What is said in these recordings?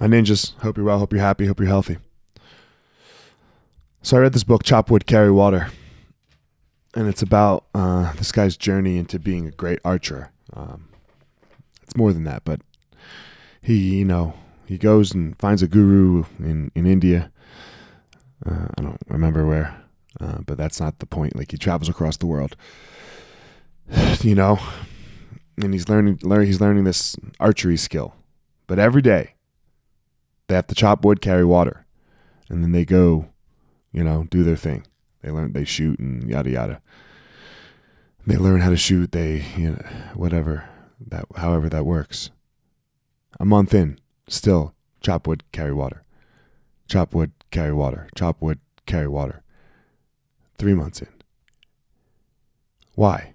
My ninjas, hope you're well, hope you're happy, hope you're healthy. So I read this book, Chop Wood, Carry Water, and it's about uh, this guy's journey into being a great archer. Um, it's more than that, but he, you know, he goes and finds a guru in, in India. Uh, I don't remember where, uh, but that's not the point. Like he travels across the world, you know, and he's learning, learn, he's learning this archery skill. But every day, they have to chop wood, carry water, and then they go, you know, do their thing. They learn, they shoot, and yada yada. They learn how to shoot. They, you know, whatever that, however that works. A month in, still chop wood, carry water. Chop wood, carry water. Chop wood, carry water. Three months in. Why?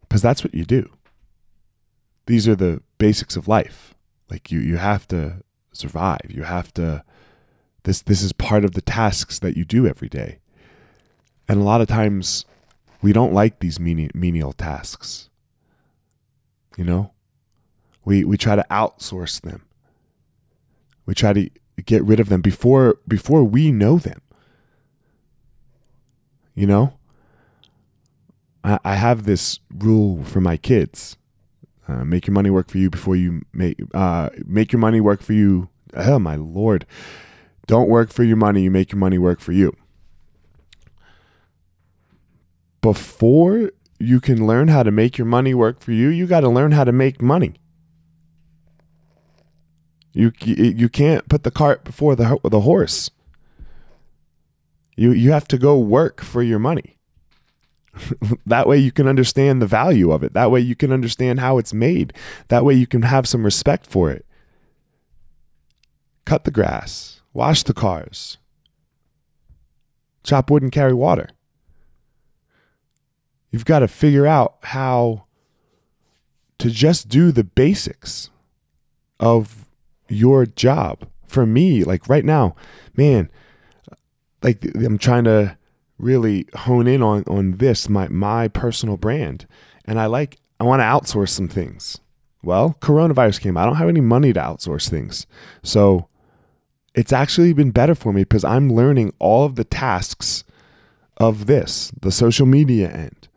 Because that's what you do. These are the basics of life. Like you, you have to survive. You have to. This this is part of the tasks that you do every day. And a lot of times, we don't like these menial, tasks. You know, we we try to outsource them. We try to get rid of them before before we know them. You know, I, I have this rule for my kids: uh, make your money work for you before you make uh, make your money work for you. Oh my lord! Don't work for your money. You make your money work for you. Before you can learn how to make your money work for you, you got to learn how to make money. You you can't put the cart before the the horse. You you have to go work for your money. that way you can understand the value of it. That way you can understand how it's made. That way you can have some respect for it. Cut the grass, wash the cars, chop wood and carry water. You've got to figure out how to just do the basics of your job. For me, like right now, man, like I'm trying to really hone in on on this my my personal brand and I like I want to outsource some things. Well, coronavirus came. I don't have any money to outsource things. So it's actually been better for me because I'm learning all of the tasks of this, the social media end,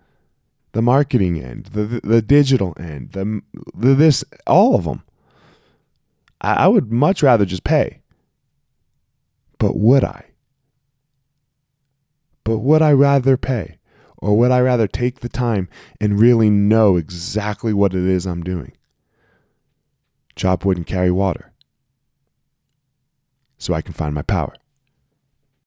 the marketing end, the the, the digital end, the, the this all of them. I, I would much rather just pay. But would I? But would I rather pay? Or would I rather take the time and really know exactly what it is I'm doing? Chop wood and carry water so I can find my power.